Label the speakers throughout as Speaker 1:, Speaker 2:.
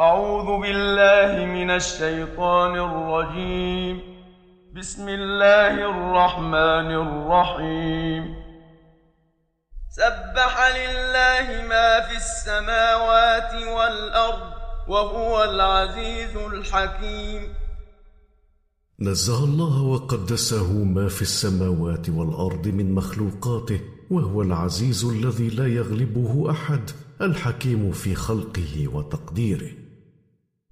Speaker 1: أعوذ بالله من الشيطان الرجيم. بسم الله الرحمن الرحيم. سبح لله ما في السماوات والأرض وهو العزيز الحكيم.
Speaker 2: نزه الله وقدسه ما في السماوات والأرض من مخلوقاته وهو العزيز الذي لا يغلبه أحد الحكيم في خلقه وتقديره.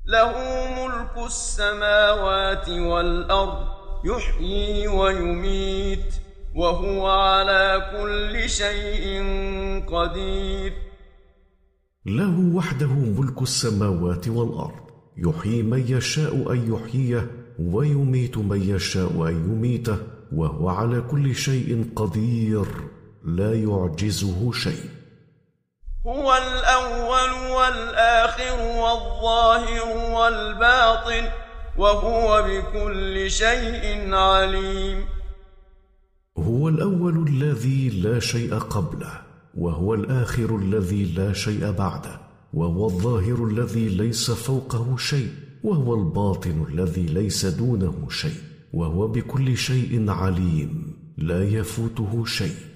Speaker 1: له ملك السماوات والأرض يحيي ويميت وهو على كل شيء قدير.
Speaker 2: له وحده ملك السماوات والأرض يحيي من يشاء أن يحييه ويميت من يشاء أن يميته وهو على كل شيء قدير لا يعجزه شيء.
Speaker 1: هو الأول والآخر والظاهر والباطن وهو بكل شيء عليم.
Speaker 2: هو الأول الذي لا شيء قبله وهو الآخر الذي لا شيء بعده وهو الظاهر الذي ليس فوقه شيء وهو الباطن الذي ليس دونه شيء وهو بكل شيء عليم لا يفوته شيء.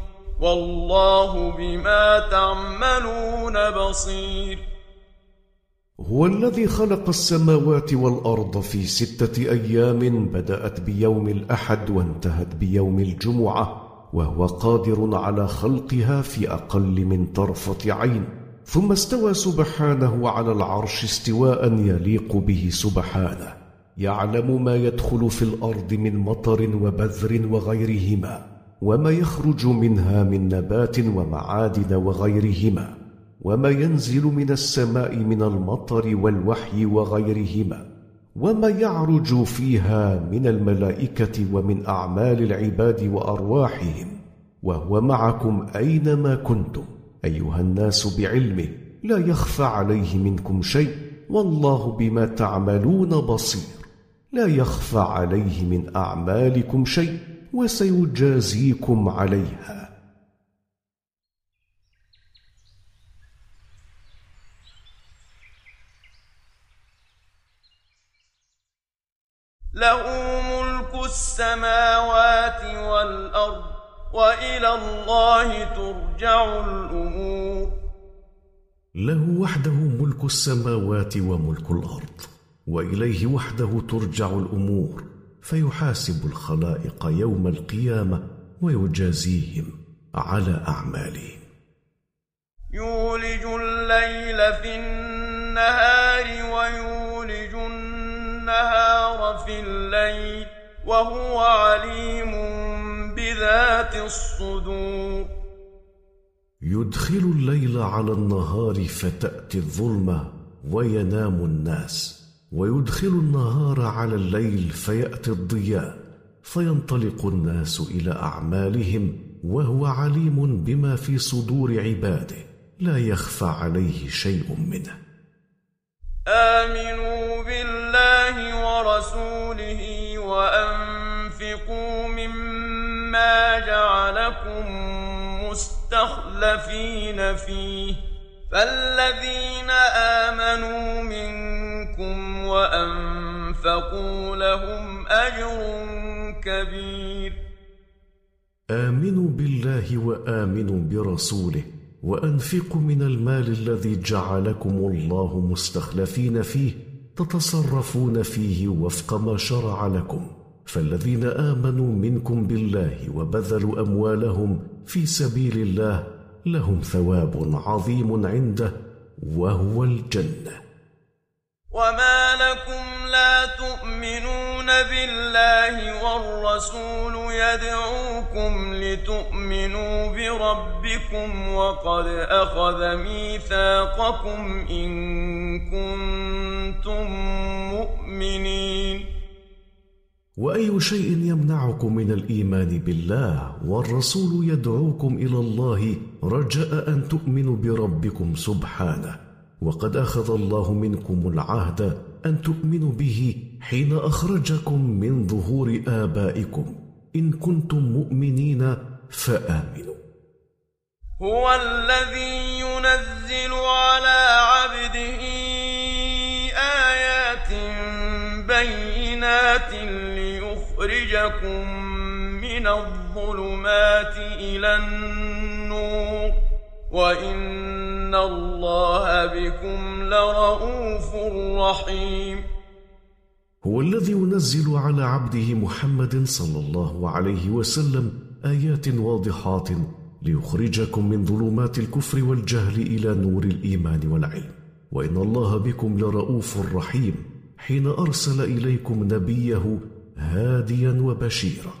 Speaker 1: والله بما تعملون بصير.
Speaker 2: هو الذي خلق السماوات والأرض في ستة أيام بدأت بيوم الأحد وانتهت بيوم الجمعة وهو قادر على خلقها في أقل من طرفة عين. ثم استوى سبحانه على العرش استواء يليق به سبحانه يعلم ما يدخل في الأرض من مطر وبذر وغيرهما. وما يخرج منها من نبات ومعادن وغيرهما وما ينزل من السماء من المطر والوحي وغيرهما وما يعرج فيها من الملائكة ومن أعمال العباد وأرواحهم وهو معكم أينما كنتم. أيها الناس بعلمه لا يخفى عليه منكم شيء والله بما تعملون بصير. لا يخفى عليه من أعمالكم شيء. وسيجازيكم عليها.
Speaker 1: له ملك السماوات والأرض وإلى الله ترجع الأمور.
Speaker 2: له وحده ملك السماوات وملك الأرض وإليه وحده ترجع الأمور. فيحاسب الخلائق يوم القيامة ويجازيهم على أعمالهم.
Speaker 1: يولج الليل في النهار ويولج النهار في الليل وهو عليم بذات الصدور.
Speaker 2: يدخل الليل على النهار فتأتي الظلمة وينام الناس. ويدخل النهار على الليل فيأتي الضياء فينطلق الناس إلى أعمالهم وهو عليم بما في صدور عباده لا يخفى عليه شيء منه.
Speaker 1: آمنوا بالله ورسوله وأنفقوا مما جعلكم مستخلفين فيه فالذين آمنوا منكم وأنفقوا لهم أجر كبير.
Speaker 2: آمنوا بالله وآمنوا برسوله وأنفقوا من المال الذي جعلكم الله مستخلفين فيه تتصرفون فيه وفق ما شرع لكم. فالذين آمنوا منكم بالله وبذلوا أموالهم في سبيل الله لهم ثواب عظيم عنده وهو الجنة.
Speaker 1: وما لكم لا تؤمنون بالله والرسول يدعوكم لتؤمنوا بربكم وقد أخذ ميثاقكم إن كنتم مؤمنين.
Speaker 2: وأي شيء يمنعكم من الإيمان بالله والرسول يدعوكم إلى الله رجاء أن تؤمنوا بربكم سبحانه. وقد أخذ الله منكم العهد أن تؤمنوا به حين أخرجكم من ظهور آبائكم. إن كنتم مؤمنين فآمنوا.
Speaker 1: هو الذي ينزل على عبده آيات بينات ليخرجكم من الظلمات إلى النور. وإن الله بكم لرءوف رحيم
Speaker 2: هو الذي ينزل على عبده محمد صلى الله عليه وسلم آيات واضحات ليخرجكم من ظلمات الكفر والجهل إلى نور الإيمان والعلم. وإن الله بكم لرءوف رحيم حين أرسل إليكم نبيه هاديا وبشيرا.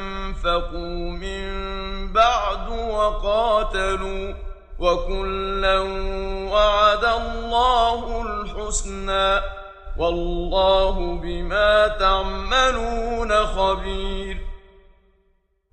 Speaker 1: من بعد وقاتلوا وكلا وعد الله الحسنى والله بما تعملون خبير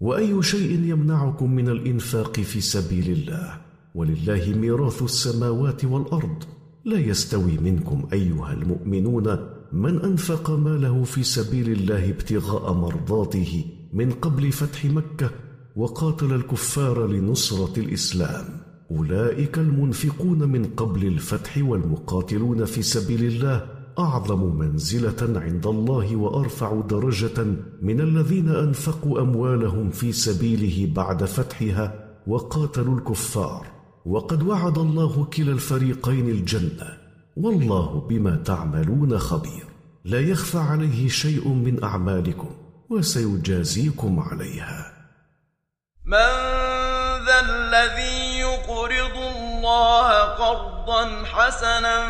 Speaker 2: وأي شيء يمنعكم من الإنفاق في سبيل الله؟ ولله ميراث السماوات والأرض. لا يستوي منكم أيها المؤمنون من أنفق ماله في سبيل الله ابتغاء مرضاته من قبل فتح مكة وقاتل الكفار لنصرة الإسلام. أولئك المنفقون من قبل الفتح والمقاتلون في سبيل الله أعظم منزلة عند الله وأرفع درجة من الذين أنفقوا أموالهم في سبيله بعد فتحها وقاتلوا الكفار. وقد وعد الله كلا الفريقين الجنة. والله بما تعملون خبير. لا يخفى عليه شيء من أعمالكم. وسيجازيكم عليها.
Speaker 1: من ذا الذي يقرض الله قرضا حسنا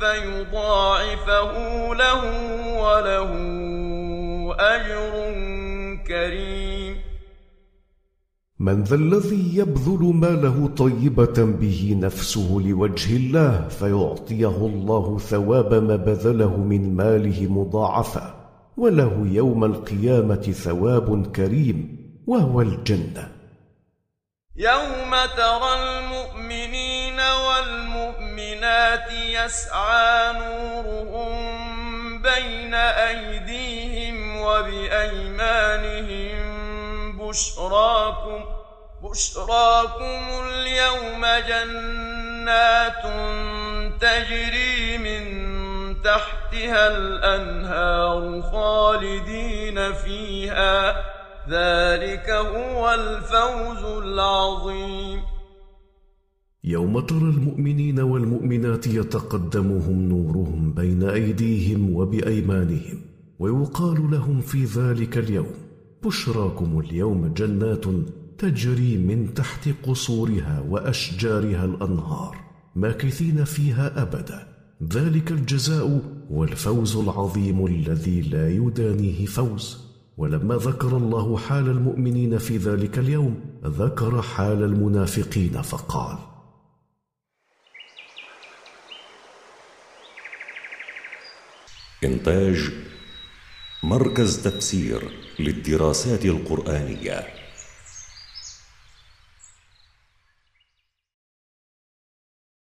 Speaker 1: فيضاعفه له وله أجر كريم.
Speaker 2: من ذا الذي يبذل ماله طيبة به نفسه لوجه الله فيعطيه الله ثواب ما بذله من ماله مضاعفا وله يوم القيامة ثواب كريم وهو الجنة.
Speaker 1: يوم ترى المؤمنين والمؤمنات يسعى نورهم بين أيديهم وبأيمانهم بشراكم بشراكم اليوم جنات تجري من تحتها الأنهار خالدين فيها. ذلك هو الفوز العظيم.
Speaker 2: يوم ترى المؤمنين والمؤمنات يتقدمهم نورهم بين أيديهم وبأيمانهم ويقال لهم في ذلك اليوم بشراكم اليوم جنات تجري من تحت قصورها وأشجارها الأنهار ماكثين فيها أبدا. ذلك الجزاء والفوز العظيم الذي لا يدانيه فوز. ولما ذكر الله حال المؤمنين في ذلك اليوم ذكر حال المنافقين فقال
Speaker 3: إنتاج مركز تفسير للدراسات القرآنية.